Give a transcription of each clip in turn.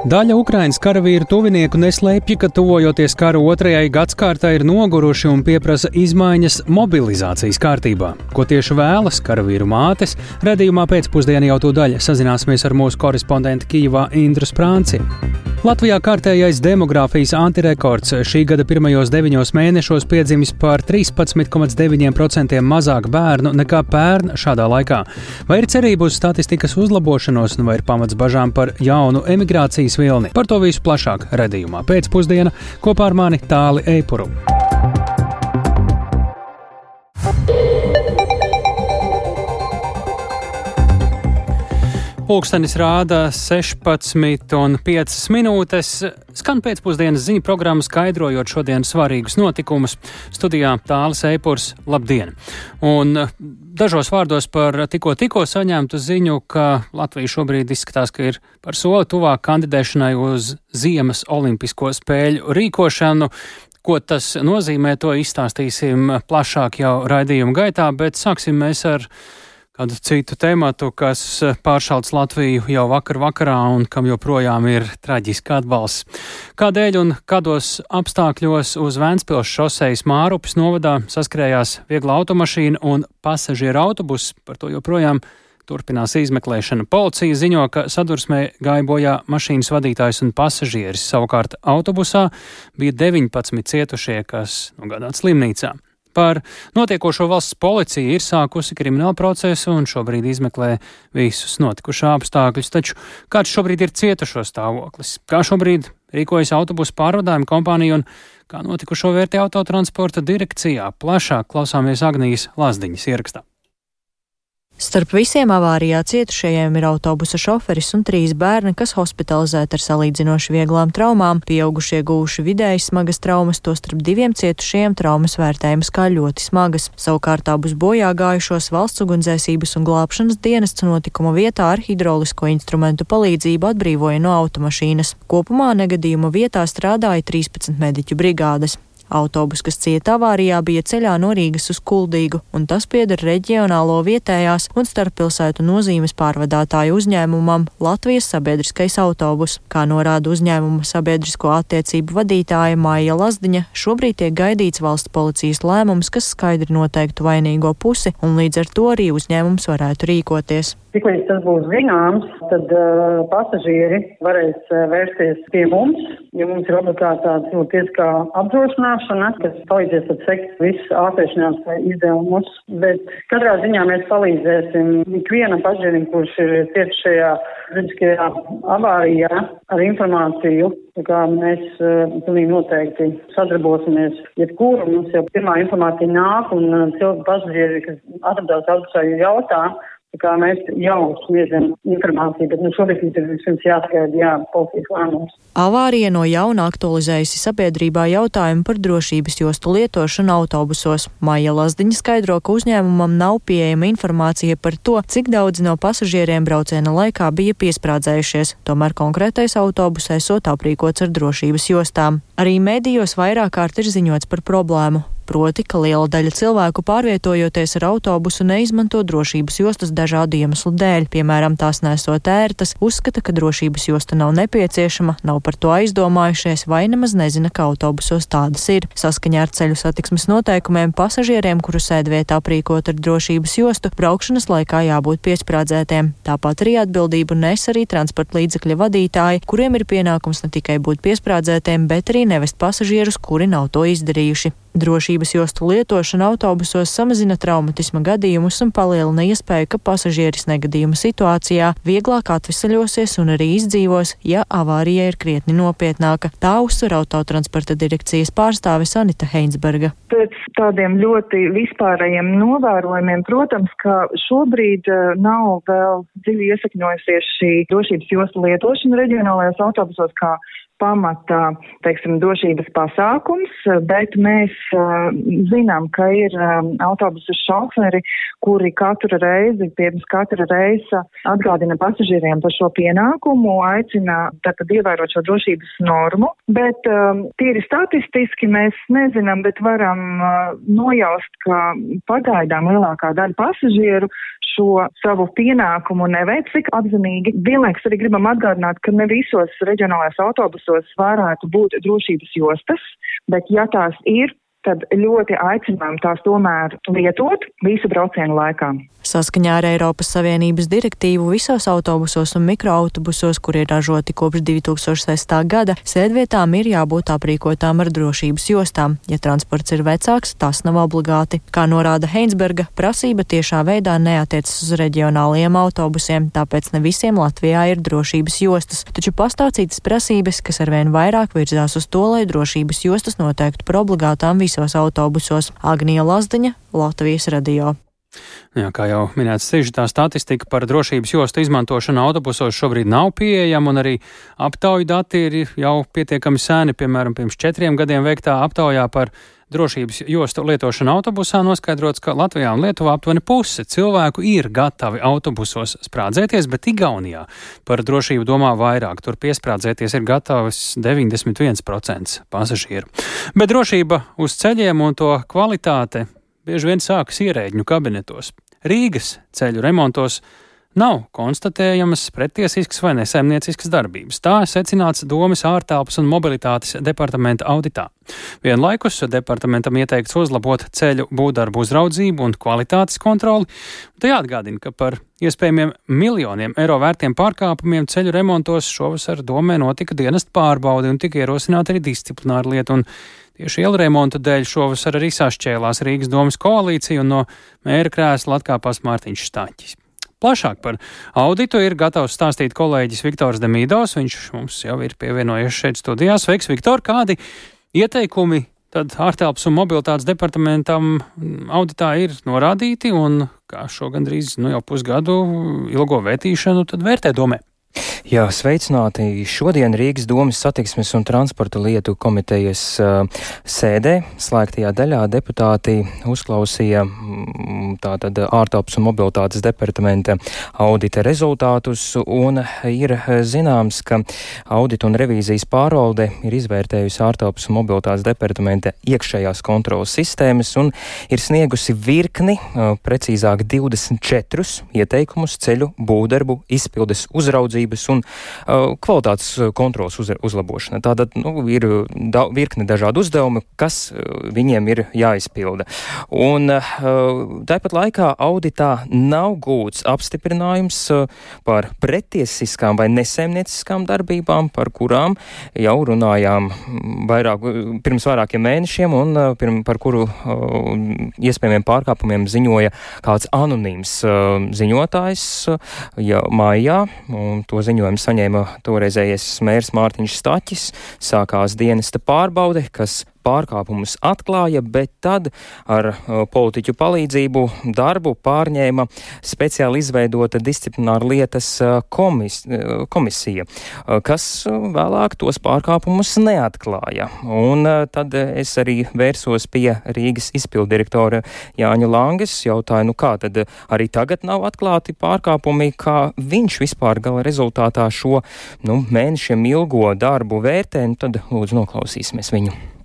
Daļa Ukraiņas karavīru tuvinieku neslēpj, ka tuvojoties kara otrajai gadsimtai ir noguruši un pieprasa izmaiņas mobilizācijas kārtībā. Ko tieši vēlas karavīru mātes, redzējumā pēcpusdienā jau to daļa sazināsimies ar mūsu korespondentu Kijavā Indru Sprānci. Latvijā kārtējais demogrāfijas antirekords šī gada pirmajos deviņos mēnešos piedzimis par 13,9% mazāk bērnu nekā pērn šādā laikā. Vai ir cerība uz statistikas uzlabošanos, vai ir pamats bažām par jaunu emigrācijas vilni? Par to visu plašāk redzējumā pēcpusdienā kopā ar mani Tāli Eipuru. Pūkstens rāda 16,5 minūtes. Skan pēcpusdienas ziņu programma, skaidrojot šodienas svarīgus notikumus. Studijā Tālis Eipurs, labdien! Un eh, dažos vārdos par tikko, tikko saņemtu ziņu, ka Latvija šobrīd izskatās, ka ir par soli tuvāk kandidēšanai uz Ziemas Olimpisko spēļu rīkošanu. Ko tas nozīmē, to izstāstīsim plašāk jau raidījuma gaitā, bet sāksim mēs ar kādu citu tēmatu, kas eh, pāršalts Latviju jau vakar vakarā un kam joprojām ir traģiska atbalsts. Kādēļ un kādos apstākļos uz Vēnspils šosejas Mārupes novadā saskrējās viegla automašīna un pasažieru autobus, par to joprojām turpinās izmeklēšana. Policija ziņo, ka sadursmē gāja bojā mašīnas vadītājs un pasažieris. Savukārt autobusā bija 19 cietušie, kas nogādāti slimnīcā. Par notiekošo valsts policija ir sākusi kriminālu procesu un šobrīd izmeklē visus notikušā apstākļus. Taču kāds šobrīd ir cietušo stāvoklis? Kā šobrīd rīkojas autobusu pārvadājuma kompānija un kā notikušo vērtē autotransporta direkcijā? Plašāk klausāmies Agnijas Lazdiņas ierakstā. Starp visiem avārijā cietušajiem ir autobusa šoferis un trīs bērni, kas hospitalizēti ar salīdzinoši vieglām traumām. Pieaugušie gūši vidēji smagas traumas, to starp diviem cietušajiem traumas vērtējums kā ļoti smagas. Savukārt abus bojā gājušos valsts ugunsdzēsības un glābšanas dienests notikuma vietā ar hidraulisko instrumentu palīdzību atbrīvoja no automašīnas. Kopumā negadījuma vietā strādāja 13 mediķu brigādes. Autobus, kas cieta avārijā, bija ceļā no Rīgas uz Kuldīgu, un tas pieder reģionālo vietējās un starppilsētu nozīmes pārvadātāju uzņēmumam Latvijas sabiedriskais autobus. Kā norāda uzņēmuma sabiedrisko attiecību vadītāja Māja Lazdiņa, šobrīd tiek gaidīts valsts policijas lēmums, kas skaidri noteiktu vainīgo pusi, un līdz ar to arī uzņēmums varētu rīkoties. Tiklīdz tas būs zināms, tad uh, pasažieri varēs uh, vērsties pie mums, jo mums ir obligāti tāda nu, tiesiskā apdrošināšana, kas palīdzēs atsekt visus ārstēšanās izdevumus. Bet katrā ziņā mēs palīdzēsim ikvienam pasažierim, kurš ir tieši šajā riskajā avārijā ar informāciju. Tā kā mēs uh, pilnīgi noteikti sadarbosimies, jebkuru mums jau pirmā informācija nāk un uh, cilvēki pasažieri, kas atradās autosā, jautā, Tā kā mēs jau sniedzam informāciju, bet nu, šobrīd ir vispirms jāskaidro, jā, policijas lēmums. Avārija no jauna aktualizējusi sabiedrībā jautājumu par drošības jostu lietošanu autobusos. Maija Lazdiņa skaidro, ka uzņēmumam nav pieejama informācija par to, cik daudz no pasažieriem brauciena laikā bija piesprādzējušies, tomēr konkrētais autobus esot aprīkots ar drošības jostām. Arī mēdījos vairāk kārt ir ziņots par problēmu proti, ka liela daļa cilvēku pārvietojoties ar autobusu neizmanto drošības jostas dažādu iemeslu dēļ, piemēram, tās nesot ērtas, uzskata, ka drošības josta nav nepieciešama, nav par to aizdomājušies vai nemaz nezina, ka autobusos tādas ir. Saskaņā ar ceļu satiksmes noteikumiem pasažieriem, kuru sēdvieta aprīkot ar drošības jostu, braukšanas laikā jābūt piesprādzētiem. Tāpat arī atbildību nes arī transporta līdzekļa vadītāji, kuriem ir pienākums ne tikai būt piesprādzētiem, bet arī nevest pasažierus, kuri nav to izdarījuši. Drošības jostu lietošana autobusos samazina traumatisma gadījumus un palielina iespēju, ka pasažieris negadījuma situācijā vieglāk atvesaļosies un arī izdzīvos, ja avārija ir krietni nopietnāka. Tā uzsver autotransporta direkcijas pārstāve Sanita Heinsberga. Pēc tādiem ļoti vispārējiem novērojumiem, protams, ka šobrīd uh, nav vēl dziļi iesakņojusies šī drošības jostu lietošana reģionālajos autobusos kā pamata, teiksim, drošības pasākums, bet mēs uh, zinām, ka ir um, autobusu šoferi, kuri katru reizi, pirms katra reisa atgādina pasažieriem par šo pienākumu, aicina tātad ievērot šo drošības normu, bet um, tīri statistiski mēs nezinām, bet varam uh, nojaust, ka pagaidām lielākā daļa pasažieru šo savu pienākumu neveic tik apzinīgi. Vienlaiks arī gribam atgādināt, ka ne visos reģionālajos autobusos varētu būt drošības jostas, bet ja tās ir, tad ļoti aicinām tās tomēr lietot visu braucienu laikā. Saskaņā ar Eiropas Savienības direktīvu visos autobusos un mikroautobusos, kur ir ražoti kopš 2006. gada, sēdvietām ir jābūt aprīkotām ar drošības jostām. Ja transports ir vecāks, tas nav obligāti. Kā norāda Heinsberga, prasība tiešā veidā neatiecas uz reģionālajiem autobusiem, tāpēc ne visiem Latvijā ir drošības jostas. Taču pastāv citas prasības, kas arvien vairāk virzās uz to, lai drošības jostas noteiktu par obligātām visiem visos autobusos. Agnija Lazdiņa, Latvijas radio. Jā, kā jau minēts, tā statistika par drošības jostu izmantošanu autobusos šobrīd nav pieejama, un arī aptauju dati ir jau pietiekami sēni. Piemēram, pirms četriem gadiem veiktā aptaujā par drošības jostu lietošanu autobusā noskaidrots, ka Latvijā un Lietuvā aptuveni puse cilvēku ir gatavi autobusos sprādzēties, bet Igaunijā par drošību domā vairāk. Tur piesprādzēties ir gatavs 91% pasažieru. Bet drošība uz ceļiem un to kvalitāte bieži vien sākas ierēģņu kabinetos. Rīgas ceļu remontos nav konstatējamas pretiesiskas vai nesaimnieciskas darbības. Tā secināts domas ārtelpas un mobilitātes departamenta auditā. Vienlaikus departamentam ieteikts uzlabot ceļu būvdarbu uzraudzību un kvalitātes kontroli. Te jāatgādina, ka par iespējamiem miljoniem eiro vērtiem pārkāpumiem ceļu remontos šovasar domē notika dienesta pārbaudi un tika ierosināta arī disciplināra lieta. Tieši ielu remonta dēļ šovasar arī sašķēlās Rīgas domas koalīcija un no mēra krēsla atkāpās Mārtiņš Stāķis. Plašāk par auditu ir gatavs stāstīt kolēģis Viktors Demīdovs. Viņš mums jau ir pievienojies šeit studijā. Sveiks, Viktor! Kādi ieteikumi tad ārtelpas un mobilitātes departamentam auditā ir norādīti un kā šo gandrīz nu, jau pusgadu ilgo vētīšanu tad vērtē domē? Jā, sveicināti. Šodien Rīgas domas satiksmes un transporta lietu komitejas uh, sēdē slēgtajā daļā deputāti uzklausīja mm, tātad ārtelpas un mobilitātes departamenta audita rezultātus un ir zināms, ka audita un revīzijas pārvalde ir izvērtējusi ārtelpas un mobilitātes departamenta iekšējās kontrolas sistēmas un ir sniegusi virkni, uh, precīzāk 24 ieteikumus ceļu būvdarbu izpildes uzraudzību uzraudzības un uh, kvalitātes uh, kontrols uz, uzlabošana. Tātad nu, ir da, virkne dažādu uzdevumu, kas uh, viņiem ir jāizpilda. Un uh, tāpat laikā auditā nav gūts apstiprinājums uh, par pretiesiskām vai nesaimnieciskām darbībām, par kurām jau runājām vairāk, pirms vairākiem mēnešiem un uh, pirm, par kuru iespējamiem pārkāpumiem ziņoja kāds anonīms ziņotājs ja, mājā. Un To ziņojumu saņēma toreizējais mērs Mārtiņš Staķis. Sākās dienesta pārbaude, kas pārkāpumus atklāja, bet tad ar uh, politiķu palīdzību darbu pārņēma speciāli izveidota disciplināra lietas uh, komis, uh, komisija, kas vēlāk tos pārkāpumus neatklāja. Un tad es arī vērsos pie Rīgas izpildirektora Jāņa Langes, jautāju, nu kā tad arī tagad nav atklāti pārkāpumi, kā viņš vispār gala rezultātā šo nu, mēnešiem ilgo darbu vērtē, nu tad lūdzu noklausīsimies viņu.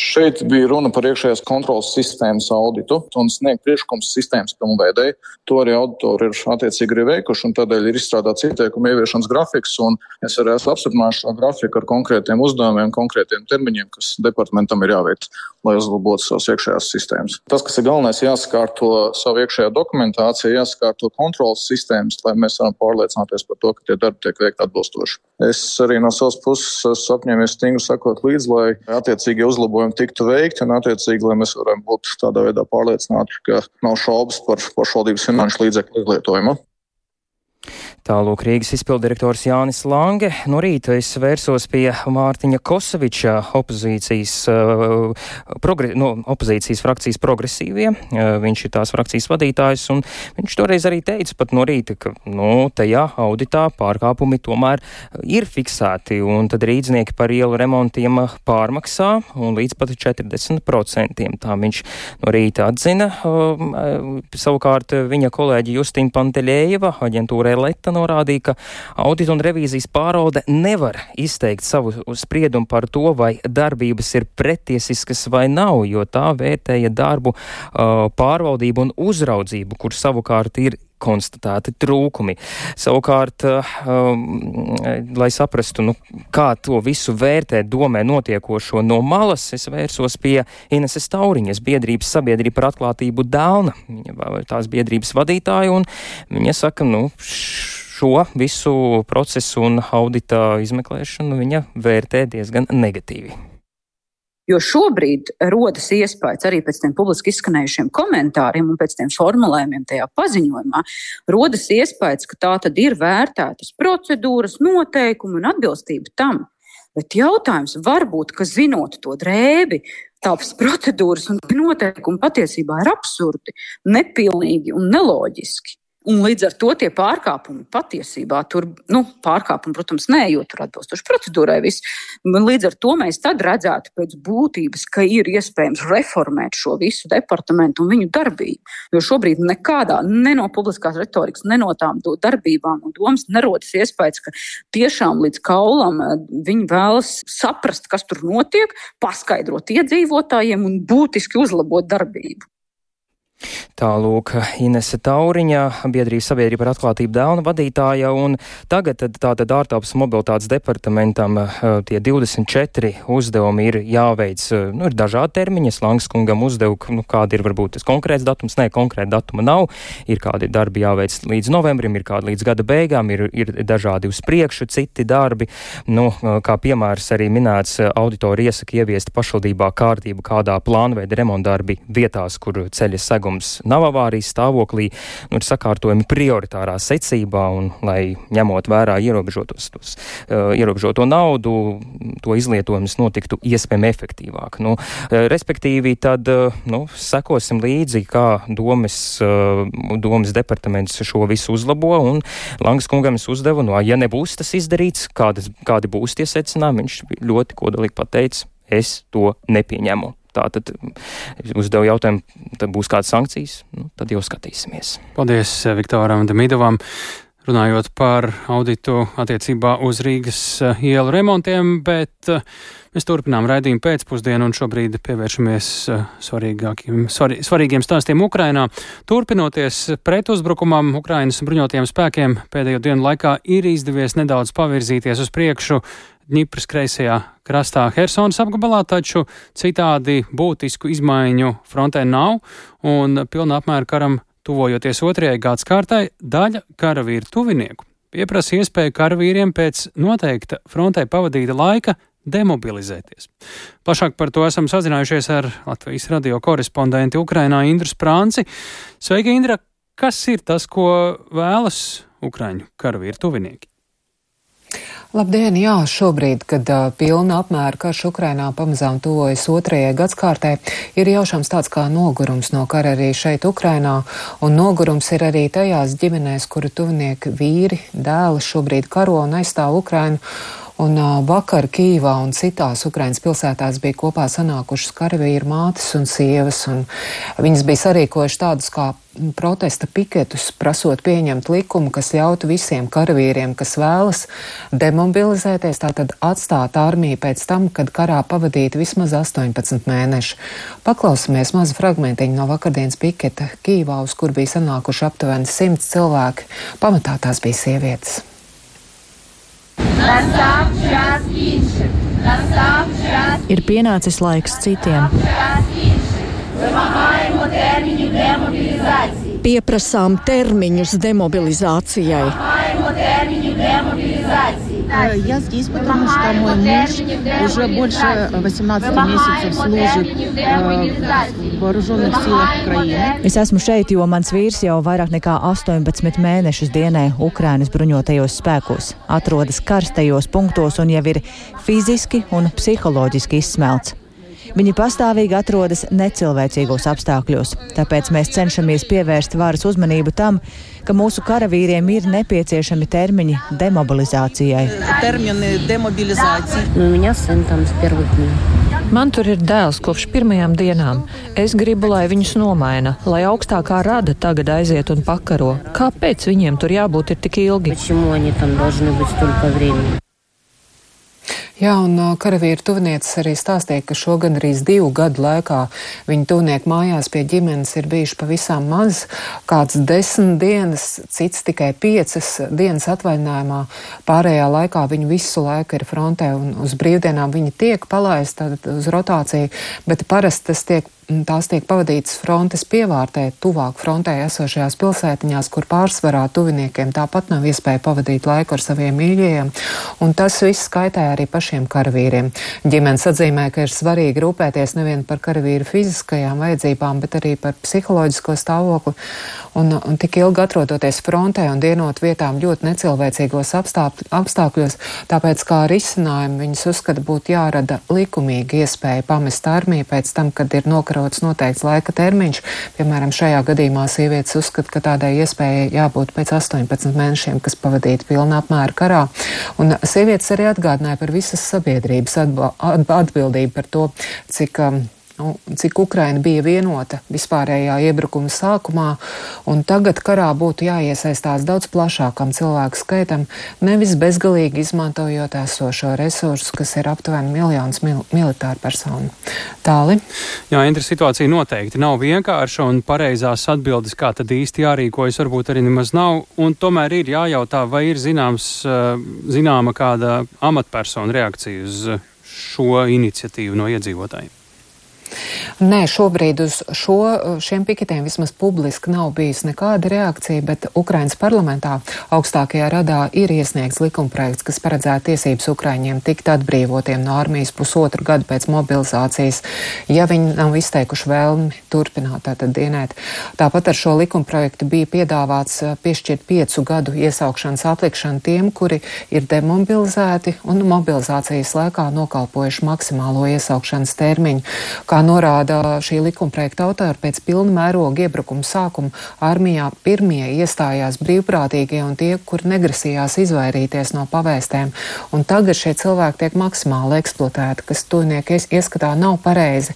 Šeit bija runa par iekšējās kontrolas sistēmas auditu un sniegt priekšlikums sistēmas pilnveidēji. To arī auditori ir attiecīgi arī veikuši, un tādēļ ir izstrādāts ieteikumu ieviešanas grafiks. Es arī esmu apstiprinājis šo grafiku ar konkrētiem uzdevumiem, konkrētiem termiņiem, kas departamentam ir jāveic, lai uzlabotu savas iekšējās sistēmas. Tas, kas ir galvenais, jāsakārto savu iekšējā dokumentāciju, jāsakārto kontrolas sistēmas, lai mēs varam pārliecināties par to, ka tie darbi tiek veikti atbilstoši. Es arī no savas puses esmu apņēmies stingri sakot līdzi, lai attiecīgi uzlabojumi pasākumi tiktu veikti un, attiecīgi, lai mēs varam būt tādā veidā pārliecināti, ka nav šaubas par pašvaldības finanšu līdzekļu izlietojumu. Tālūk Rīgas izpildirektors Jānis Lange. No rīta es vērsos pie Mārtiņa Kosoviča opozīcijas, uh, progre, no, opozīcijas frakcijas progresīvie. Uh, viņš ir tās frakcijas vadītājs, un viņš toreiz arī teica pat no rīta, ka, nu, tajā auditā pārkāpumi tomēr ir fiksēti, un tad rīdznieki par ielu remontiem pārmaksā, un līdz pat 40%. Tā viņš no rīta atzina. Uh, savukārt viņa kolēģi Justīna Panteļējeva, aģentūra Leta tiesa norādīja, ka audita un revīzijas pāraude nevar izteikt savu spriedumu par to, vai darbības ir pretiesiskas vai nav, jo tā vērtēja darbu uh, pārvaldību un uzraudzību, kur savukārt ir konstatēti trūkumi. Savukārt, um, lai saprastu, nu, kā to visu vērtēt domē notiekošo no malas, es vērsos pie Ineses Tauriņas biedrības sabiedrība par atklātību Dāna. Viņa tās biedrības vadītāja, un viņa saka, nu, šo visu procesu un audita izmeklēšanu viņa vērtē diezgan negatīvi. Jo šobrīd rodas iespējas arī pēc tiem publiski izskanējušiem komentāriem un pēc tiem formulējumiem tajā paziņojumā, rodas iespējas, ka tā tad ir vērtētas procedūras, noteikumi un atbilstība tam. Bet jautājums varbūt, ka zinot to drēbi, tādas procedūras un noteikumi patiesībā ir absurdi, nepilnīgi un neloģiski. Un līdz ar to tie pārkāpumi patiesībā tur, nu, pārkāpumi, protams, nē, jo tur atbilstoši procedūrai viss. Līdz ar to mēs tad redzētu pēc būtības, ka ir iespējams reformēt šo visu departamentu un viņu darbību. Jo šobrīd nekādā, ne no publiskās retorikas, ne no tām darbībām un domas nerodas iespējas, ka tiešām līdz kaulam eh, viņi vēlas saprast, kas tur notiek, paskaidrot iedzīvotājiem un būtiski uzlabot darbību. Tālūk, Inese Tauriņa, biedrības sabiedrība par atklātību dēlna vadītāja, un tagad tad, tātad ārtelpas mobilitātes departamentam eh, tie 24 uzdevumi ir jāveic, nu, ir dažādi termiņi, Langs kungam uzdevu, nu, kāda ir varbūt tas konkrēts datums, nē, konkrēta datuma nav, ir kādi darbi jāveic līdz novembrim, ir kādi līdz gada beigām, ir, ir dažādi uz priekšu, citi darbi, nu, eh, kā piemērs arī minēts, auditori iesaka ieviest pašvaldībā kārtību, kādā plānveida remontdarbi vietās, kur ceļa segums noziegums nav avārijas stāvoklī, nu, ir sakārtojumi prioritārā secībā, un lai ņemot vērā ierobežotos, tos, uh, ierobežoto naudu, to izlietojums notiktu iespējami efektīvāk. Nu, uh, respektīvi, tad uh, nu, sekosim līdzi, kā domas, uh, domas departaments šo visu uzlabo, un Langas kungam es uzdevu, nu, ja nebūs tas izdarīts, kādas, kādi būs tie secinājumi, viņš ļoti kodolīgi pateica, es to nepieņemu. Tā tad uzdevu jautājumu, tad būs kādas sankcijas, nu, tad jau skatīsimies. Paldies eh, Viktoram Demidovam. Runājot par auditu attiecībā uz Rīgas eh, ielu remontiem, bet uh, Mēs turpinām raidījumu pēcpusdienu un šobrīd pievēršamies eh, svar, svarīgiem stāstiem Ukrainā. Turpinoties pretuzbrukumam Ukrainas bruņotajiem spēkiem pēdējo dienu laikā ir izdevies nedaudz pavirzīties uz priekšu Dņipras kreisajā krastā Helsonas apgabalā, taču citādi būtisku izmaiņu frontē nav un pilna apmēra karam tuvojoties otrajai gads kārtai daļa karavīru tuvinieku pieprasa iespēju karavīriem pēc noteikta frontē pavadīta laika demobilizēties. Plašāk par to esam sazinājušies ar Latvijas radio korespondentu Ukrainā Indru Sprānci. Sveika, Indra! Kas ir tas, ko vēlas Ukraiņu karavīru tuvinieki? Labdien! Jā, šobrīd, kad uh, pilna apmēra karš Ukrainā pamazām tuvojas otrajai gadskārtē, ir jaušams tāds kā nogurums no kara arī šeit Ukrainā, un nogurums ir arī tajās ģimenēs, kuru tuvinieki vīri, dēli šobrīd karo un aizstāv Ukrainu. Un vakar Kīvā un citās Ukrainas pilsētās bija kopā sanākušas karavīri mātes un sievas, un viņas bija sarīkojuši tādus kā protesta piketus, prasot pieņemt likumu, kas ļautu visiem karavīriem, kas vēlas demobilizēties, tātad atstāt armiju pēc tam, kad karā pavadītu vismaz 18 mēneši. Paklausīsimies mazu fragmentiņu no vakardienas piketa Kīvā, uz kur bija sanākuši aptuveni 100 cilvēki. Pamatā tās bija sievietes. Ir pienācis laiks citiem. Pieprasām termiņus demobilizācijai. Я здесь, потому что мой муж уже больше 18 месяцев служит в вооруженных силах Украины. Es esmu šeit, jo mans vīrs jau vairāk nekā 18 mēnešus dienē Ukrainas bruņotajos spēkos, atrodas karstajos punktos un jau ir fiziski un psiholoģiski izsmelts. Viņi pastāvīgi atrodas necilvēcīgos apstākļos, tāpēc mēs cenšamies pievērst varas uzmanību tam, ka mūsu karavīriem ir nepieciešami termiņi demobilizācijai. Termini demobilizācija. Man tur ir dēls kopš pirmajām dienām. Es gribu, lai viņus nomaina, lai augstākā rada tagad aiziet un pakaro. Kāpēc viņiem tur jābūt tik ilgi? Jā, un karavīra tuvinieces arī stāstīja, ka šo gan arī divu gadu laikā viņa tuvnieku mājās pie ģimenes ir bijuši pavisam maz, kāds desmit dienas, cits tikai piecas dienas atvaļinājumā. Pārējā laikā viņi visu laiku ir frontē un uz brīvdienām viņi tiek palaisti uz rotāciju, bet parasti tas tiek tās tiek pavadītas frontes pievārtē, tuvāk frontē esošajās pilsētiņās, kur pārsvarā tuviniekiem tāpat nav iespēja pavadīt laiku ar saviem mīļajiem, un tas viss skaitē arī pašiem karavīriem. Ģimenes atzīmē, ka ir svarīgi rūpēties nevien par karavīru fiziskajām vajadzībām, bet arī par psiholoģisko stāvokli, un, un tik ilgi atrodoties frontē un dienot vietām ļoti necilvēcīgos apstākļos, tāpēc kā risinājumu viņas uzskata būtu jārada likumīgi iespēja pamest armiju pēc tam, kad ir nokarot ievērots noteikts laika termiņš. Piemēram, šajā gadījumā sievietes uzskata, ka tādai iespējai jābūt pēc 18 mēnešiem, kas pavadīti pilnā apmēra karā. Un sievietes arī atgādināja par visas sabiedrības atbildību par to, cik um, nu, cik Ukraina bija vienota vispārējā iebrukuma sākumā, un tagad karā būtu jāiesaistās daudz plašākam cilvēku skaitam, nevis bezgalīgi izmantojot esošo resursu, kas ir aptuveni miljons mil militāru personu. Tāli? Jā, Indra, situācija noteikti nav vienkārša, un pareizās atbildes, kā tad īsti jārīkojas, varbūt arī nemaz nav, un tomēr ir jājautā, vai ir zināms, zināma kāda amatpersona reakcija uz šo iniciatīvu no iedzīvotājiem. Nē, šobrīd uz šo, šiem piketiem vismaz publiski nav bijis nekāda reakcija, bet Ukrainas parlamentā augstākajā radā ir iesniegts likumprojekts, kas paredzētu tiesības Ukraiņiem tikt atbrīvotiem no armijas pusotru gadu pēc mobilizācijas, ja viņi nav izteikuši vēlmi turpināt tātad dienēt. Tāpat ar šo likumprojektu bija piedāvāts eh, piešķirt piecu gadu iesaukšanas atlikšanu tiem, kuri ir demobilizēti un mobilizācijas laikā nokalpojuši maksimālo iesaukšanas termiņu. Kā Kā norāda šī likumprojekta autori, pēc pilna mēroga iebrukuma sākuma armijā pirmie iestājās brīvprātīgie un tie, kur negrasījās izvairīties no pavēstēm. Un tagad šie cilvēki tiek maksimāli eksploatēti, kas tuvnieki ieskatā nav pareizi.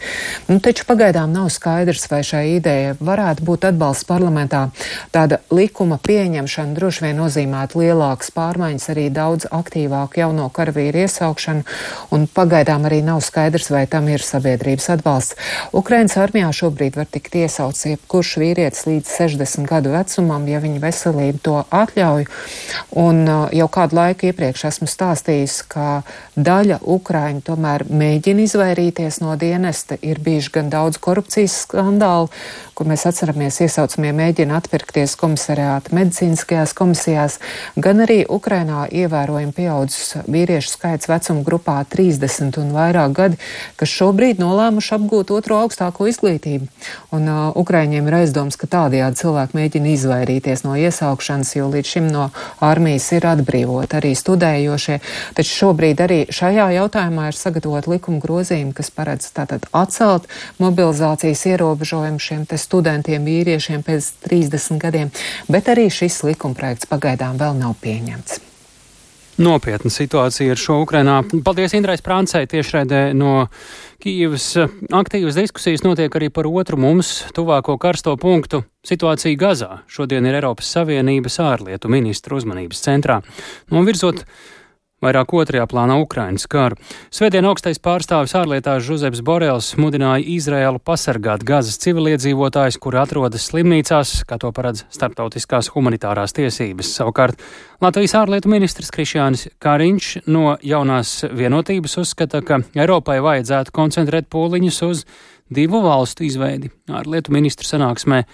Nu, taču pagaidām nav skaidrs, vai šai idejai varētu būt atbalsts parlamentā. Tāda likuma pieņemšana droši vien nozīmētu lielākas pārmaiņas, arī daudz aktīvāku jauno karavīru iesaukšanu, un pagaidām arī nav skaidrs, vai tam ir sabiedrības atbalsts atbalsts. Ukrainas armijā šobrīd var tikt iesauts jebkurš vīrietis līdz 60 gadu vecumam, ja viņa veselība to atļauj. Un uh, jau kādu laiku iepriekš esmu stāstījis, ka daļa Ukraiņu tomēr mēģina izvairīties no dienesta. Ir bijuši gan daudz korupcijas skandālu, kur mēs atceramies iesaucamie mēģina atpirkties komisariāta medicīniskajās komisijās, gan arī Ukrainā ievērojami pieaudzis vīriešu skaits vecuma grupā 30 un vairāk gadi, kas šobrīd nolēmuši apgūt otro augstāko izglītību. Un uh, Ukraiņiem ir aizdoms, ka tādējādi cilvēki mēģina izvairīties no iesaukšanas, jo līdz šim no armijas ir atbrīvot arī studējošie. Taču šobrīd arī šajā jautājumā ir sagatavot likuma grozījumi, kas paredz tātad atcelt mobilizācijas ierobežojumu šiem te studentiem, vīriešiem pēc 30 gadiem, bet arī šis likumprojekts pagaidām vēl nav pieņemts. Nopietna situācija ar šo Ukrainā. Paldies Indrais Prāncei tiešraidē no Kīivas. Aktīvas diskusijas notiek arī par otru mums tuvāko karsto punktu - situāciju Gazā. Šodien ir Eiropas Savienības ārlietu ministru uzmanības centrā. Novirzot vairāk otrajā plānā Ukrainas karu. Svētdien augstais pārstāvis ārlietās Žuzebs Borels mudināja Izraēlu pasargāt Gazas civiliedzīvotājus, kuri atrodas slimnīcās, kā to paredz starptautiskās humanitārās tiesības. Savukārt Latvijas ārlietu ministrs Krišjānis Kāriņš no jaunās vienotības uzskata, ka Eiropai vajadzētu koncentrēt pūliņus uz divu valstu izveidi. Ārlietu ministru sanāksmē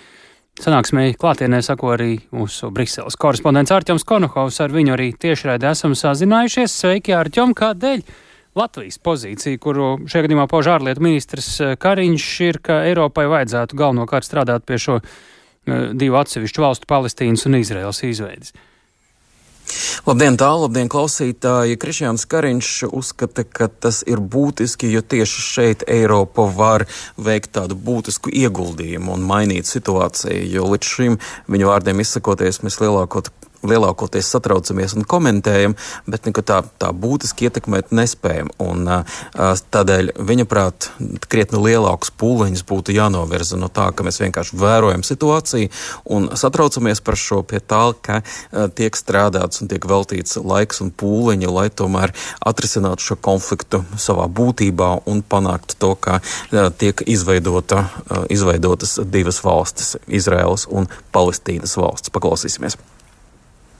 Sanāksmē klātienē sako arī mūsu Briseles korespondents Arķoms Konohovs. Ar viņu arī tiešraidē esam sazinājušies. Sveiki, Arķom, kādēļ? Latvijas pozīcija, kuru šajā gadījumā pauž ārlietu ministrs eh, Kariņš, ir, ka Eiropai vajadzētu galvenokārt strādāt pie šo uh, divu atsevišķu valstu, Palestīnas un Izraels izveidas. Labdien, tālu, labdien, klausītāji! Krišjāns Kariņš uzskata, ka tas ir būtiski, jo tieši šeit Eiropa var veikt tādu būtisku ieguldījumu un mainīt situāciju, jo līdz šim viņa vārdiem izsakoties mēs lielākot lielākoties satraucamies un komentējam, bet neko tā, tā būtiski ietekmēt nespējam. Un, tādēļ viņa prāt krietni lielākus pūliņus būtu jānovirza no tā, ka mēs vienkārši vērojam situāciju un satraucamies par šo pie tā, ka tiek strādāts un tiek veltīts laiks un pūliņi, lai tomēr atrisinātu šo konfliktu savā būtībā un panāktu to, ka tiek izveidota, izveidotas divas valstis - Izraels un Palestīnas valsts. Paklausīsimies!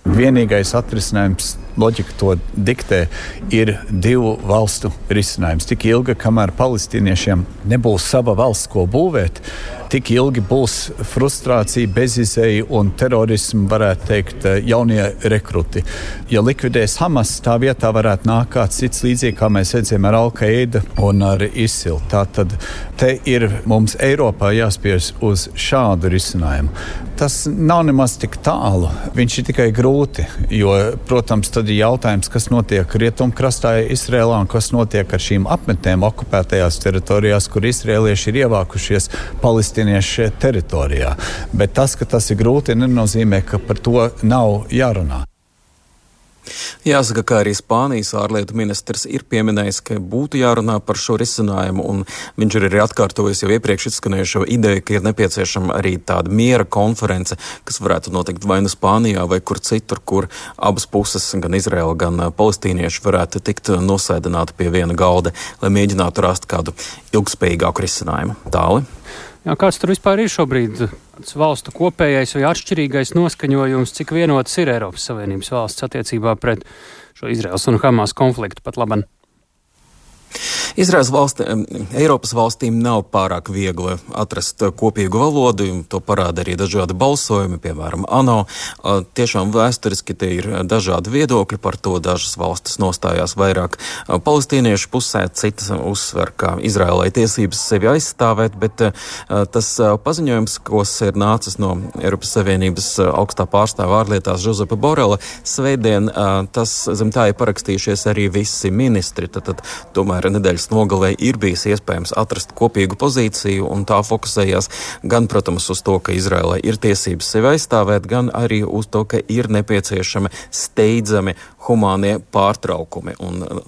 Vienīgais atrisinājums, loģika to diktē, ir divu valstu risinājums. Tik ilgi, kamēr palestīniešiem nebūs sava valsts, ko būvēt, tik ilgi būs frustrācija, bezizēja un terorismu, varētu teikt, jaunie rekruti. Ja likvidēs Hamas, tā vietā varētu nākt kāds cits līdzīgi, kā mēs redzējām ar Al-Qaida un ar ISIL. Tātad te ir mums Eiropā jāspiež uz šādu risinājumu. Tas nav nemaz tik tālu, viņš ir tikai grūti, jo, protams, tad ir jautājums, kas notiek rietumkrastā Izrēlā un kas notiek ar šīm apmetēm okupētajās teritorijās, kur izrēlieši ir ievākušies palestīniešu teritorijā. Bet tas, ka tas ir grūti, nenozīmē, ka par to nav jārunā. Jāsaka, ka arī Spānijas ārlietu ministrs ir pieminējis, ka būtu jārunā par šo risinājumu, un viņš ir arī atkārtojis jau iepriekš izskanējušo ideju, ka ir nepieciešama arī tāda miera konference, kas varētu notikt vai nu Spānijā, vai kur citur, kur abas puses, gan Izraela, gan palestīnieši, varētu tikt nosēdināti pie viena galda, lai mēģinātu rast kādu ilgspējīgāku risinājumu. Tāli. Jā, kāds tur vispār ir šobrīd valstu kopējais vai atšķirīgais noskaņojums, cik vienotas ir Eiropas Savienības valsts attiecībā pret šo Izraels un Hamas konfliktu pat labam? Izraels valsti, Eiropas valstīm nav pārāk viegli atrast kopīgu valodu, to parāda arī dažādi balsojumi, piemēram, ANO. Tiešām vēsturiski te ir dažādi viedokļi par to. Dažas valstis nostājās vairāk palestīniešu pusē, citas uzsver, ka Izraēlai tiesības sevi aizstāvēt, bet tas paziņojums, kas ir nācis no Eiropas Savienības augstā pārstāvā ārlietās Žozepa Borela, svētdien tas zem tā ir parakstījušies arī visi ministri. Tad, tad, tomēr nedēļas nedēļas nogalē ir bijis iespējams atrast kopīgu pozīciju, un tā fokusējās gan, protams, uz to, ka Izrēlai ir tiesības sevi aizstāvēt, gan arī uz to, ka ir nepieciešami steidzami humānie pārtraukumi. Un uh,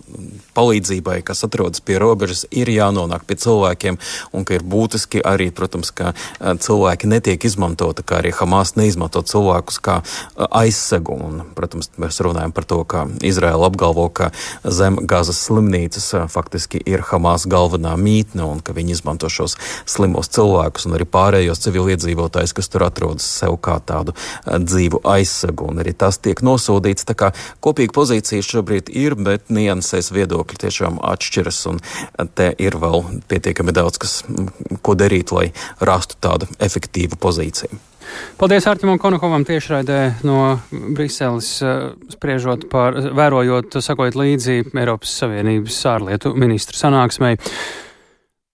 palīdzībai, kas atrodas pie robežas, ir jānonāk pie cilvēkiem, un ka ir būtiski arī, protams, ka uh, cilvēki netiek izmantoti, kā arī Hamas neizmanto cilvēkus kā uh, aizsegu. Un, protams, mēs runājam par to, ka Izraela apgalvo, ka zem Gazas slimnīcas faktiski ir Hamas galvenā mītne, un ka viņi izmanto šos slimos cilvēkus un arī pārējos civiliedzīvotājus, kas tur atrodas sev kā tādu dzīvu aizsegu. Un arī tas tiek nosodīts. Tā kā kopīgi kopīga pozīcija šobrīd ir, bet niansēs viedokļi tiešām atšķiras, un te ir vēl pietiekami daudz, kas, ko darīt, lai rastu tādu efektīvu pozīciju. Paldies Artimam Konokovam tiešraidē no Briseles, eh, spriežot par, vērojot, sakojot līdzi Eiropas Savienības ārlietu ministru sanāksmei.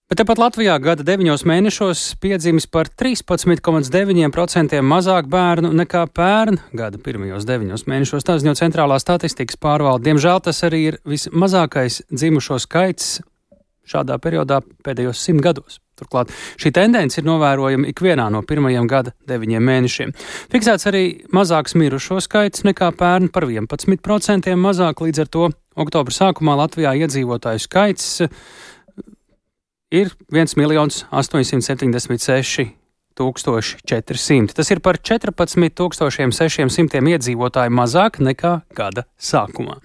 Bet tepat Latvijā gada deviņos mēnešos piedzimis par 13,9% mazāk bērnu nekā pērn gada pirmajos deviņos mēnešos. Tā ziņo centrālā statistikas pārvalde. Diemžēl tas arī ir vismazākais dzimušo skaits šādā periodā pēdējos simt gados. Turklāt šī tendence ir novērojama ikvienā no pirmajiem gada deviņiem mēnešiem. Fiksēts arī mazāks mirušo skaits nekā pērn par 11% mazāk, līdz ar to oktobra sākumā Latvijā iedzīvotāju skaits ir 1 miljons 876 400. Tas ir par 14,600 iedzīvotāju mazāk nekā gada sākumā.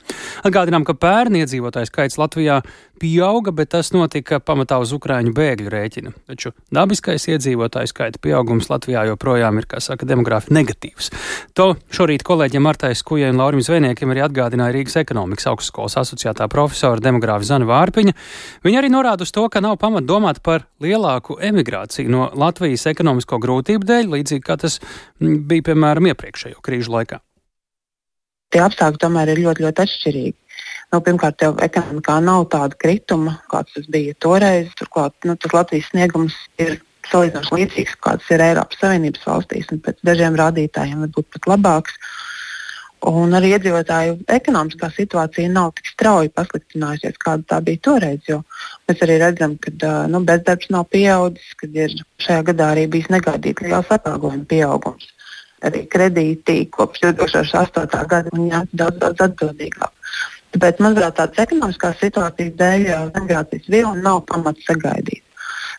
Atgādinām, ka pērn iedzīvotāju skaits Latvijā pieauga, bet tas notika pamatā uz Ukrāņu bēgļu rēķina. Taču dabiskais iedzīvotāju skaita pieaugums Latvijā joprojām ir, kā saka, demogrāfi negatīvs. To šorīt kolēģiem Martai Skujai un Laurim Zvēniekiem arī atgādināja Rīgas ekonomikas augstskolas asociētā profesora demogrāfa Zana Vārpiņa. Viņa arī norāda uz to, ka nav pamat domāt par lielāku emigrāciju no Latvijas ekonomisko grūtību dēļ, līdzīgi kā tas mm, bija, piemēram, iepriekšējo krīžu laikā. Tie apstākļi tomēr ir ļoti, ļoti atšķirīgi. Nu, pirmkārt, jau ekonomikā nav tāda krituma, kāds tas bija toreiz. Turklāt nu, tas Latvijas sniegums ir salīdzinoši līdzīgs, kāds ir Eiropas Savienības valstīs, un pēc dažiem rādītājiem varbūt pat labāks. Un arī iedzīvotāju ekonomiskā situācija nav tik strauji pasliktinājusies, kāda tā bija toreiz. Mēs arī redzam, ka nu, bezdarbs nav pieaudzis, ka ir šajā gadā arī bijis negaidīts liels atalgojuma pieaugums. Arī kredīti kopš 2008. gada ir daudz, daudz atbildīgāk. Tāpēc, manuprāt, tādas ekonomiskās situācijas dēļ migrācijas vilna nav pamats sagaidīt.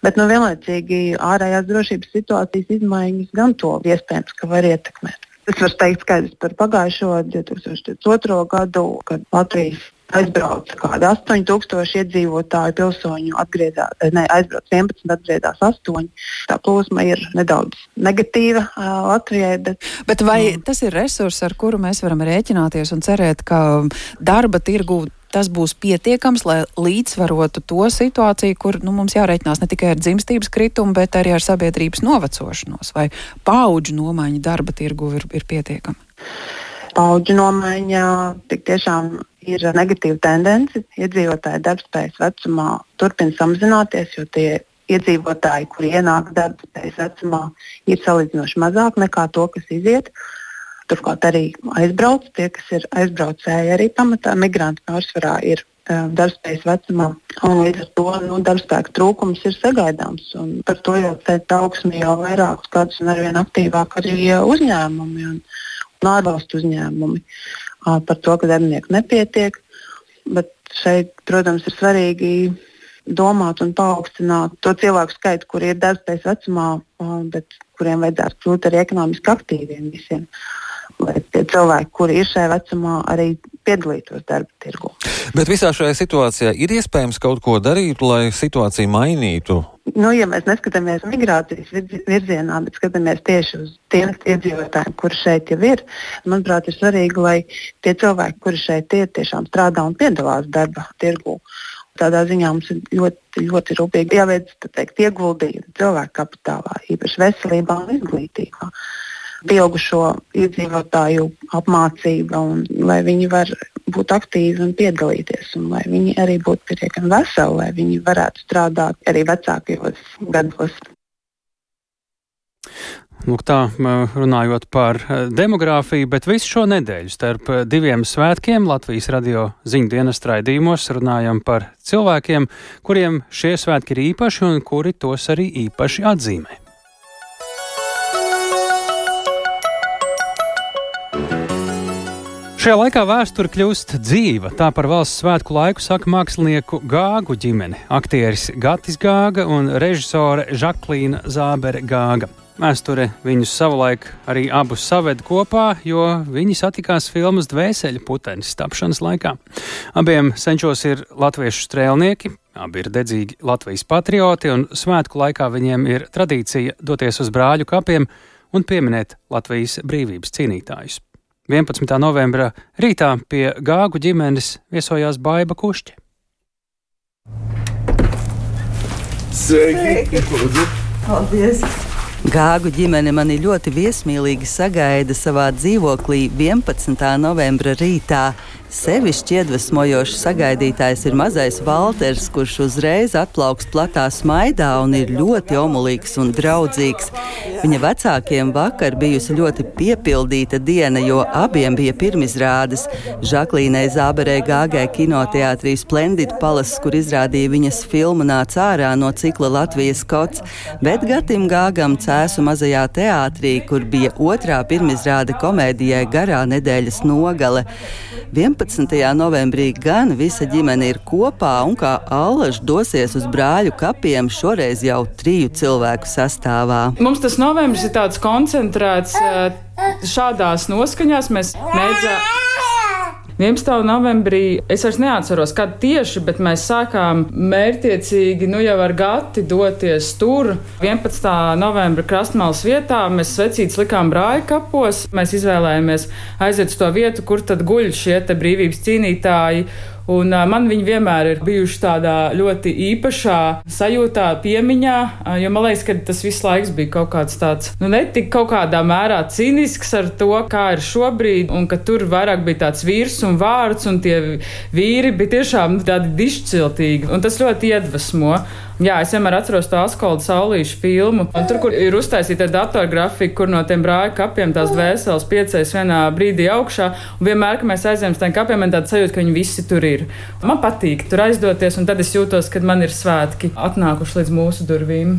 Bet nu, vienlaicīgi ārējās drošības situācijas izmaiņas gan to iespējams, ka var ietekmēt. Es varu teikt skaidrs par pagājušo 2002. gadu, kad Latvijas aizbrauca kādi 8000 iedzīvotāju, pilsoņu atgriezās, ne, aizbrauca 11, atgriezās 8. Tā plūsma ir nedaudz negatīva uh, Latvijai. Bet, bet vai mm. tas ir resurs, ar kuru mēs varam rēķināties un cerēt, ka darba tirgu tas būs pietiekams, lai līdzsvarotu to situāciju, kur nu, mums jārēķinās ne tikai ar dzimstības kritumu, bet arī ar sabiedrības novecošanos, vai paudžu nomaiņa darba tirgu ir, ir pietiekama? Paudžu nomaiņa tik tiešām ir negatīva tendence. Iedzīvotāju darbspējas vecumā turpina samazināties, jo tie iedzīvotāji, kuri ienāk darbspējas vecumā, ir salīdzinoši mazāk nekā to, kas iziet. Turklāt arī aizbrauc, tie, kas ir aizbraucēji, arī pamatā migranti pārsvarā ir uh, darbspējas vecumā. Līdz ar to nu, darbspēka trūkums ir sagaidāms. Par to jau teikt augsmi jau vairākus gadus un arvien aktīvāk arī uzņēmumi un, un ārvalstu uzņēmumi par to, ka darbinieku nepietiek. Bet šeit, protams, ir svarīgi domāt un paaugstināt to cilvēku skaitu, kuri ir darbspējas vecumā, bet kuriem vajadzētu kļūt arī ekonomiski aktīviem visiem. Lai tie cilvēki, kuri ir šajā vecumā, arī piedalītos darba tirgu. Bet visā šajā situācijā ir iespējams kaut ko darīt, lai situāciju mainītu. Nu, ja mēs neskatāmies migrācijas virzienā, bet skatāmies tieši uz tiem iedzīvotājiem, kuri šeit jau ir, manuprāt, ir svarīgi, lai tie cilvēki, kuri šeit ir, tiešām strādā un piedalās darba tirgū. Tādā ziņā mums ir ļoti, ļoti rūpīgi jāveic teikt, ieguldījumi cilvēku kapitālā, īpaši veselībā un izglītībā pieaugušo iedzīvotāju apmācība, un lai viņi var būt aktīvi un piedalīties, un lai viņi arī būtu pietiekami veseli, lai viņi varētu strādāt arī vecākajos gados. Lūk, tā runājot par demogrāfiju, bet visu šo nedēļu starp diviem svētkiem Latvijas radio ziņu dienas raidījumos runājam par cilvēkiem, kuriem šie svētki ir īpaši un kuri tos arī īpaši atzīmē. Šajā laikā vēsture kļūst dzīva. Tā par valsts svētku laiku saka mākslinieku Gāgu ģimene, aktieris Gatis Gāga un režisore Žaklīna Zābere Gāga. Vēsture viņus savulaik arī abus saved kopā, jo viņi satikās filmas Dvēseļa putenis tapšanas laikā. Abiem senčos ir latviešu strēlnieki, abi ir dedzīgi Latvijas patrioti, un svētku laikā viņiem ir tradīcija doties uz brāļu kapiem un pieminēt Latvijas brīvības cīnītājus. 11. novembra rītā pie Gāgu ģimenes viesojās Baiva Kušķi. Sveiki! Sveiki. Paldies! Gāgu ģimene mani ļoti viesmīlīgi sagaida savā dzīvoklī 11. novembra rītā. Sevišķi iedvesmojošs sagaidītājs ir mazais Walters, kurš uzreiz atplauks platā smaidā un ir ļoti omulīgs un draudzīgs. Viņa vecākiem vakar bijusi ļoti piepildīta diena, jo abiem bija pirmizrādes. Žaklīnai Zāberē Gāgai kinoteātrī Splendid Palace, kur izrādīja viņas filmu nāca ārā no cikla Latvijas kots, bet Gatim Gāgam cēsu mazajā teātrī, kur bija otrā pirmizrāde komēdijai Garā nedēļas nogale. 11. Novembrī gan visa ģimene ir kopā un kā allaž dosies uz brāļu kapiem, šoreiz jau triju cilvēku sastāvā. Mums tas novembris ir tāds koncentrēts eh, šādās noskaņās. Mēs mēģinām 11. novembrī es vairs neatceros, kad tieši, bet mēs sākām mērķiecīgi, nu jau ar gati doties tur. 11. novembra krastmālas vietā mēs svecītas likām brāļa kapos. Mēs izvēlējāmies aiziet uz to vietu, kur tad guļ šie brīvības cīnītāji. Un man viņi vienmēr ir bijuši tādā ļoti īpašā sajūtā, piemiņā, jo man liekas, ka tas viss laiks bija kaut kāds tāds, nu, netik kaut kādā mērā cīnisks ar to, kā ir šobrīd, un ka tur vairāk bija tāds vīrs un vārds, un tie vīri bija tiešām tādi dišciltīgi, un tas ļoti iedvesmo. Jā, es vienmēr atceros to Askolda saulīšu filmu. Tur, kur ir uztaisīta datorgrafika, kur no tiem brāļa kapiem tās dvēseles piecēs vienā brīdī augšā. Un vienmēr, kad mēs aizējām uz tiem kapiem, man tāda sajūta, ka viņi visi tur ir. Man patīk tur aizdoties, un tad es jūtos, ka man ir svētki atnākuši līdz mūsu durvīm.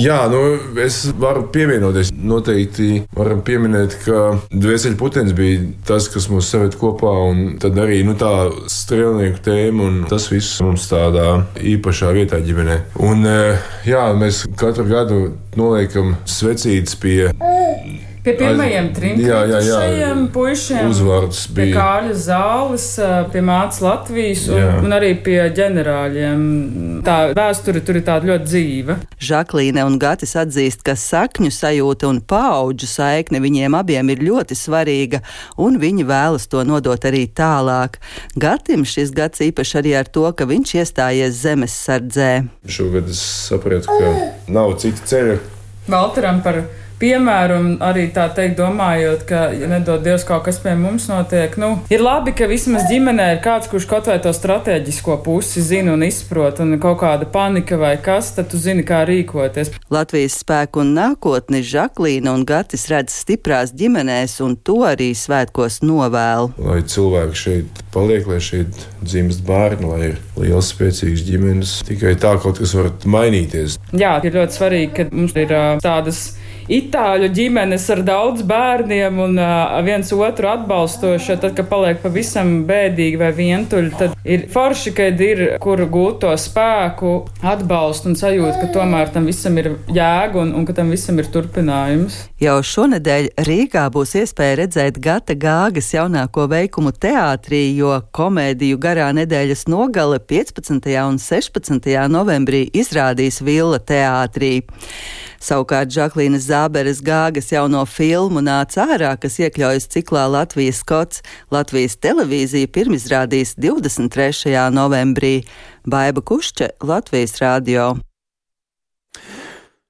Jā, nu, es varu pievienoties. Noteikti varam pieminēt, ka dvēseli putekļi bija tas, kas mūs saved kopā, un tad arī nu, tā strēlnieku tēma, un tas viss mums tādā īpašā vietā ģimenē. Un, eh, jā, mēs katru gadu noliekam svecītes pie Pie pirmajiem trim Jā, jā, jā. kritušajiem puišiem. Uzvārds bija. Kāļa zāles, pie mācas Latvijas un, Jā. un arī pie ģenerāļiem. Tā vēsture tur ir tāda ļoti dzīva. Žaklīne un Gatis atzīst, ka sakņu sajūta un paudžu saikne viņiem abiem ir ļoti svarīga, un viņi vēlas to nodot arī tālāk. Gatim šis gads īpaši arī ar to, ka viņš iestājies zemes sardzē. Šogad es sapratu, ka nav cita ceļa. Valteram par piemēru, un arī tā teikt, domājot, ka, ja nedod Dievs, kaut kas pie mums notiek, nu, ir labi, ka vismaz ģimenē ir kāds, kurš kaut vai to strateģisko pusi zina un izprot, un kaut kāda panika vai kas, tad tu zini, kā rīkoties. Latvijas spēku un nākotni Žaklīna un Gatis redz stiprās ģimenēs, un to arī svētkos novēl. Lai cilvēki šeit paliek, lai šeit dzimst bērni, lai ir liels, spēcīgs ģimenes. Tikai tā kaut kas var mainīties. Jā, ir ļoti svarīgi, ka mums ir ā, tādas itāļu ģimenes ar daudz bērniem un uh, viens otru atbalstoši. Tad, kad paliek pavisam bēdīgi vai vientuļi, tad ir forši, kad ir kur gūt to spēku, atbalstu un sajūtu, ka tomēr tam visam ir jēga un, un ka tam visam ir turpinājums. Jau šonadēļ Rīgā būs iespēja redzēt Gata Gāgas jaunāko veikumu teātrī, jo komēdiju garā nedēļas nogale 15. un 16. novembrī izrādīs Villa teātrī. Savukārt Žaklīnas Zāberes Gāgas jauno filmu nāca ārā, kas iekļaujas ciklā Latvijas skots. Latvijas televīzija pirmizrādīs 23. novembrī. Baiba Kušče, Latvijas radio.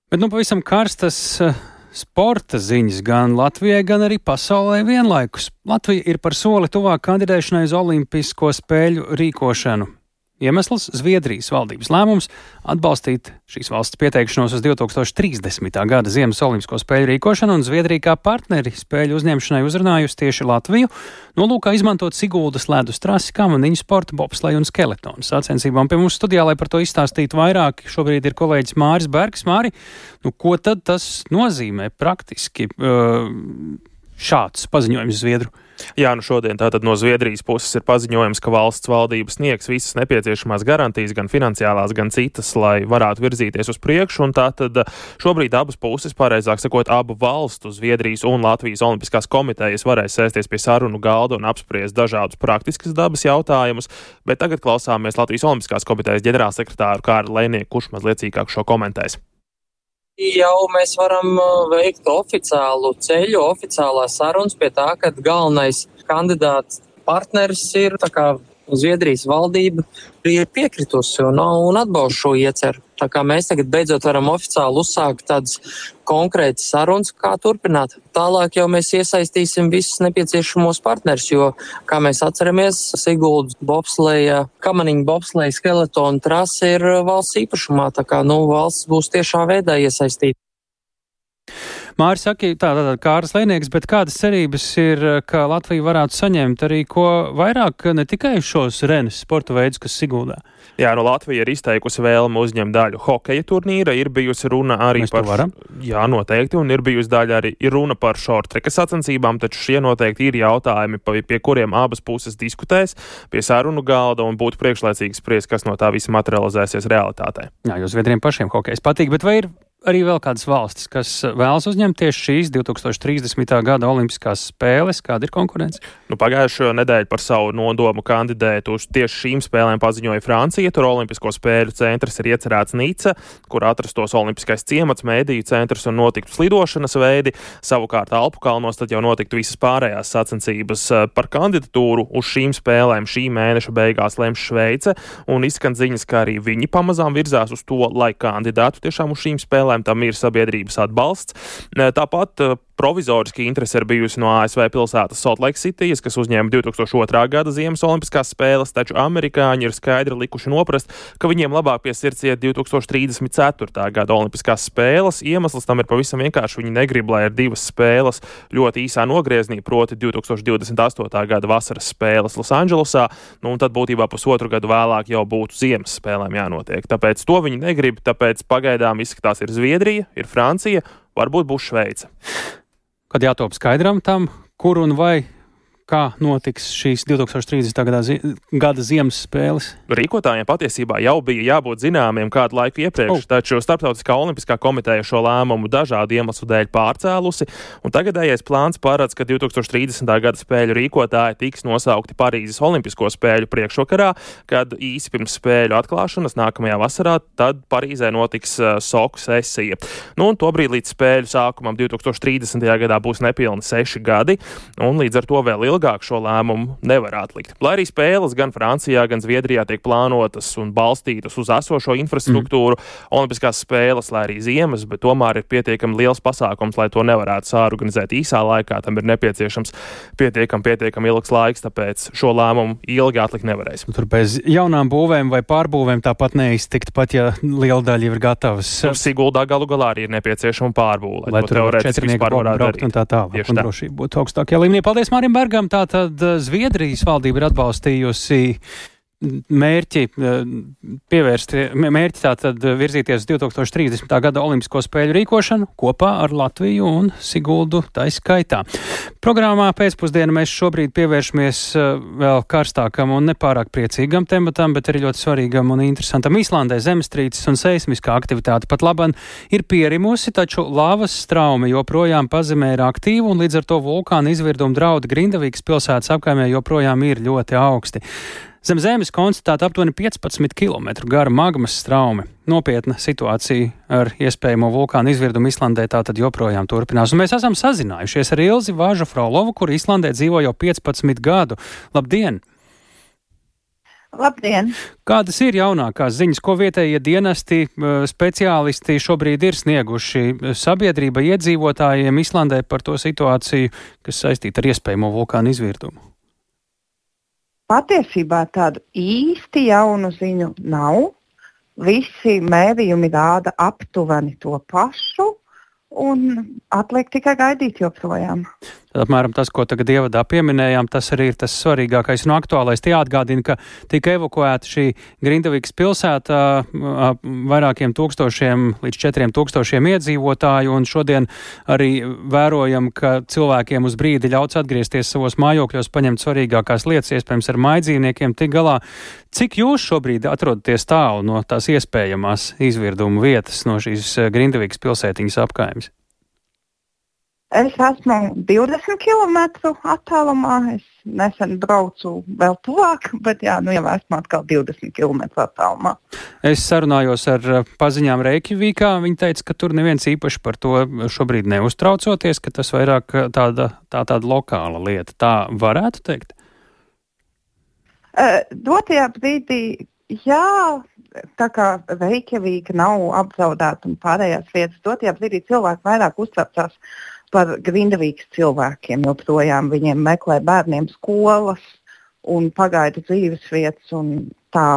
Bet nu pavisam karstas uh, sporta ziņas gan Latvijai, gan arī pasaulē vienlaikus. Latvija ir par soli tuvāk kandidēšanai uz Olimpisko spēļu rīkošanu. Iemesls - Zviedrijas valdības lēmums atbalstīt šīs valsts pieteikšanos uz 2030. gada Ziemas Olimpisko spēļu rīkošanu, un Zviedrija kā partneri spēļu uzņemšanai uzrunājusi tieši Latviju, nolūkā izmantot Siguldas ledus trasi, kamaniņu sporta, bobsleju un skeletonu sacensībām. Pie mums studijā, lai par to izstāstītu vairāk, šobrīd ir kolēģis Māris Bergs. Māri, nu, ko tad tas nozīmē praktiski šāds paziņojums Zviedru? Jā, nu šodien tātad no Zviedrijas puses ir paziņojums, ka valsts valdības sniegs visas nepieciešamās garantijas, gan finansiālās, gan citas, lai varētu virzīties uz priekšu. Un tātad šobrīd abas puses, pareizāk sakot, abu valstu, Zviedrijas un Latvijas Olimpiskās komitejas varēs sēsties pie sarunu galda un apspriest dažādus praktiskas dabas jautājumus. Bet tagad klausāmies Latvijas Olimpiskās komitejas ģenerālsekretāru Kārlu Lēnieku, kurš mazliet cīkāk šo komentēs jau mēs varam veikt oficiālu ceļu, oficiālā sarunas pie tā, ka galvenais kandidāts partneris ir Zviedrijas valdība ir piekritusi un, un atbalsta šo ieceru. Tā kā mēs tagad beidzot varam oficiāli uzsākt tādas konkrētas sarunas, kā turpināt. Tālāk jau mēs iesaistīsim visus nepieciešamos partnerus, jo, kā mēs atceramies, Siguldas bobsleja, kamaniņa bobsleja skeletona trase ir valsts īpašumā, tā kā nu, valsts būs tiešā veidā iesaistīta. Māris saka, tā tātad Kāras Lēnieks, bet kādas cerības ir, ka Latvija varētu saņemt arī ko vairāk, ne tikai šos renes sporta veidus, kas Siguldā? Jā, no Latvija ir izteikusi vēlmu uzņemt daļu hokeja turnīra, ir bijusi runa arī Mēs par. varam? Jā, noteikti, un ir bijusi daļa arī runa par šortreka sacensībām, taču šie noteikti ir jautājumi, pie kuriem abas puses diskutēs pie sarunu galda un būtu priekšlaicīgi spriest, kas no tā visa materializēsies realitātē. Jā, jo Zviedriem pašiem hokejs patīk, bet vai ir arī vēl kādas valstis, kas vēlas uzņemties šīs 2030. gada Olimpiskās spēles? Kāda ir konkurence? Nu, Pagājušo nedēļu par savu nodomu kandidēt uz tieši šīm spēlēm paziņoja Francija. Tur Olimpisko spēļu centrs ir iecerēts Nīca, kur atrastos Olimpiskais ciemats, mēdīju centrs un notiktu slidošanas veidi. Savukārt Alpu kalnos tad jau notiktu visas pārējās sacensības par kandidatūru uz šīm spēlēm. Šī mēneša beigās lems Šveice un izskan ziņas, ka arī viņi pamazām virzās uz to, lai kandidētu tiešām uz šīm spēlēm, tam ir sabiedrības atbalsts. Tāpat provizoriski interese ir bijusi no ASV pilsētas Salt Lake City, kas uzņēma 2002. gada Ziemas Olimpiskās spēles, taču amerikāņi ir skaidri likuši noprast, ka viņiem labāk pie sirds iet 2034. gada Olimpiskās spēles. Iemesls tam ir pavisam vienkārši. Viņi negrib, lai ir divas spēles ļoti īsā nogriezienī, proti 2028. gada vasaras spēles Losandželosā, nu, un tad būtībā pusotru gadu vēlāk jau būtu Ziemas spēlēm jānotiek. Tāpēc to viņi negrib, tāpēc pagaidām izskatās ir Zviedrija, ir Francija, varbūt būs Šveice kad jātop skaidram tam, kur un vai kā notiks šīs 2030. Gadā, zi gada ziemas spēles? Rīkotājiem patiesībā jau bija jābūt zināmiem kādu laiku iepriekš, oh. taču Startautiskā olimpiskā komiteja šo lēmumu dažādu iemeslu dēļ pārcēlusi, un tagadējais plāns paredz, ka 2030. gada spēļu rīkotāji tiks nosaukti Parīzes Olimpisko spēļu priekšvakarā, kad īsi pirms spēļu atklāšanas nākamajā vasarā, tad Parīzē notiks uh, soku sesija. Nu, un tobrīd līdz spēļu sākumam 2030. gadā būs nepilni seši gadi, un līdz ar to vēl ilgi ilgāk šo lēmumu nevar atlikt. Lai arī spēles gan Francijā, gan Zviedrijā tiek plānotas un balstītas uz esošo infrastruktūru, mm. Olimpiskās spēles, lai arī ziemas, bet tomēr ir pietiekami liels pasākums, lai to nevarētu sāorganizēt īsā laikā. Tam ir nepieciešams pietiekami, pietiekami ilgs laiks, tāpēc šo lēmumu ilgi atlikt nevarēs. Tur bez jaunām būvēm vai pārbūvēm tāpat neiztikt, pat ja liela daļa ir gatavas. Tur Siguldā galu galā arī ir nepieciešama pārbūve, lai, lai to teorētiski vispār varētu darīt. Un tā tālāk, un drošība būtu augstākajā līmenī. Paldies Mārim Bergam! Tātad eh, Zviedrijas valdība ir atbalstījusi mērķi eh, pievērst, mērķi tātad virzīties uz 2030. gada Olimpisko spēļu rīkošanu kopā ar Latviju un Siguldu taiskaitā. Programmā pēcpusdienā mēs šobrīd pievēršamies eh, vēl karstākam un nepārāk priecīgam tematam, bet arī ļoti svarīgam un interesantam. Īslandē zemestrīces un seismiskā aktivitāte pat laban ir pierimusi, taču lāvas straumi joprojām pazemē ir aktīvi un līdz ar to vulkāna izvirduma draudi Grindavīgas pilsētas apkaimē joprojām ir ļoti augsti. Zem zemes konstatēta aptuveni 15 km gara magmas straumi. Nopietna situācija ar iespējamo vulkānu izvirdumu Islandē tātad joprojām turpinās. Un mēs esam sazinājušies ar Ilzi Vāžu Frolovu, kur Islandē dzīvo jau 15 gadu. Labdien! Labdien! Kādas ir jaunākās ziņas, ko vietējie dienesti, speciālisti šobrīd ir snieguši sabiedrībai, iedzīvotājiem Islandē par to situāciju, kas saistīta ar iespējamo vulkānu izvirdumu? Patiesībā tādu īsti jaunu ziņu nav. Visi mērījumi rāda aptuveni to pašu, un atliek tikai gaidīt joprojām. Apmēram tas, ko tagad ievadā pieminējām, tas arī ir tas svarīgākais un aktuālais. Tie atgādina, ka tika evakuēta šī Grindavīgas pilsēta vairākiem tūkstošiem līdz četriem tūkstošiem iedzīvotāju, un šodien arī vērojam, ka cilvēkiem uz brīdi ļauts atgriezties savos mājokļos, paņemt svarīgākās lietas, iespējams, ar maidzīvniekiem tik galā. Cik jūs šobrīd atrodaties tālu no tās iespējamās izvirdumu vietas, no šīs Grindavīgas pilsētiņas apkaimes? Es esmu 20 km attālumā. Es nesen braucu vēl tuvāk, bet jā, nu jau esmu atkal 20 km attālumā. Es sarunājos ar eh, paziņām Reikjavīkā. Viņi teica, ka tur neviens īpaši par to šobrīd neuztraucoties, ka tas vairāk eh, tāda, tā, tāda lokāla lieta. Tā varētu teikt? Uh, dotajā brīdī, jā, tā kā Reikjavīka nav apzaudēta un pārējās vietas, dotajā brīdī cilvēki vairāk uztraucās par Grindavīgas cilvēkiem. Joprojām viņiem meklē bērniem skolas un pagaidu dzīves vietas. Tā,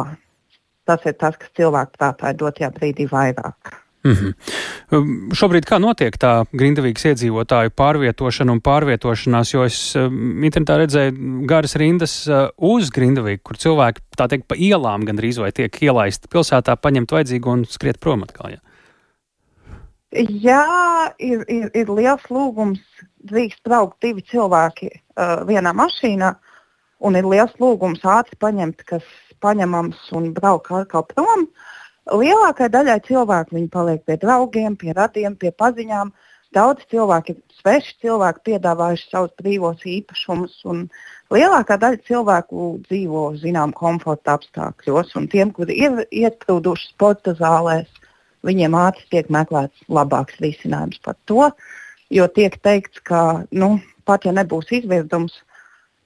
tas ir tas, kas cilvēku prātā ir dotajā brīdī vairāk. Mm -hmm. Šobrīd kā notiek tā grindavīgas iedzīvotāju pārvietošana un pārvietošanās, jo es um, internetā redzēju garas rindas uh, uz grindavīgu, kur cilvēki tā teikt pa ielām gandrīz vai tiek ielaisti pilsētā, paņemt vajadzīgu un skriet prom atkal. Ja? Jā, ir, ir, ir liels lūgums. Drīkst braukt divi cilvēki uh, vienā mašīnā, un ir liels lūgums ātri paņemt, kas paņemams un braukt atkal prom. Lielākai daļai cilvēku viņi paliek pie draugiem, pie radiem, pie paziņām. Daudz cilvēki, sveši cilvēki, piedāvājuši savus brīvos īpašumus, un lielākā daļa cilvēku dzīvo zinām komforta apstākļos. Un tiem, kuri ir ietrūduši sporta zālēs, viņiem ātri tiek meklēts labāks risinājums par to, jo tiek teikts, ka nu, pat ja nebūs izvirdums,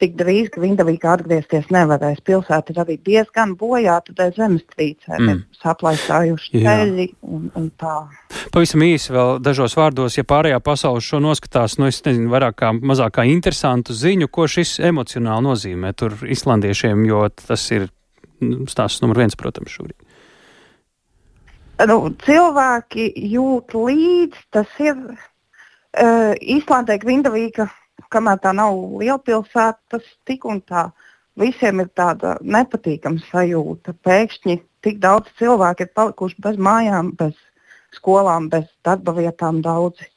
tik drīz, ka Vindavīka atgriezties nevarēs. Pilsēta ir arī diezgan bojāta dēļ zemestrīcēm, mm. saplaisājuši ceļi un, un tā. Pavisam īsi vēl dažos vārdos, ja pārējā pasaule šo noskatās, nu es nezinu, vairāk kā mazāk kā interesantu ziņu, ko šis emocionāli nozīmē tur islandiešiem, jo tas ir nu, stāsts numur viens, protams, šobrīd. Nu, cilvēki jūt līdzi, tas ir uh, Īslandē Grindavīka kamēr tā nav lielpilsēta, tas tik un tā visiem ir tāda nepatīkama sajūta. Pēkšņi tik daudz cilvēku ir palikuši bez mājām, bez skolām, bez darba vietām daudzi.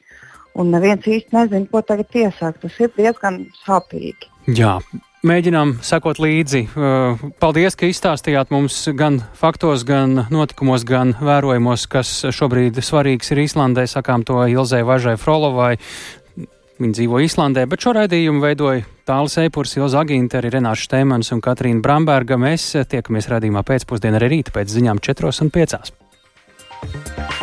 Un neviens īsti nezina, ko tagad iesākt. Tas ir diezgan sāpīgi. Jā, Mēģinām sekot līdzi. Uh, paldies, ka izstāstījāt mums gan faktos, gan notikumos, gan vērojumos, kas šobrīd svarīgs ir Īslandē. Sakām to Ilzai Važai Frolovai, Viņi dzīvo Islandē, bet šo raidījumu veidoja Tāls Eipurs, Ilza Agīnta, arī Renāša Štēmans un Katrīna Bramberga. Mēs tiekamies raidījumā pēcpusdienā arī rīta pēc ziņām 4 un 5.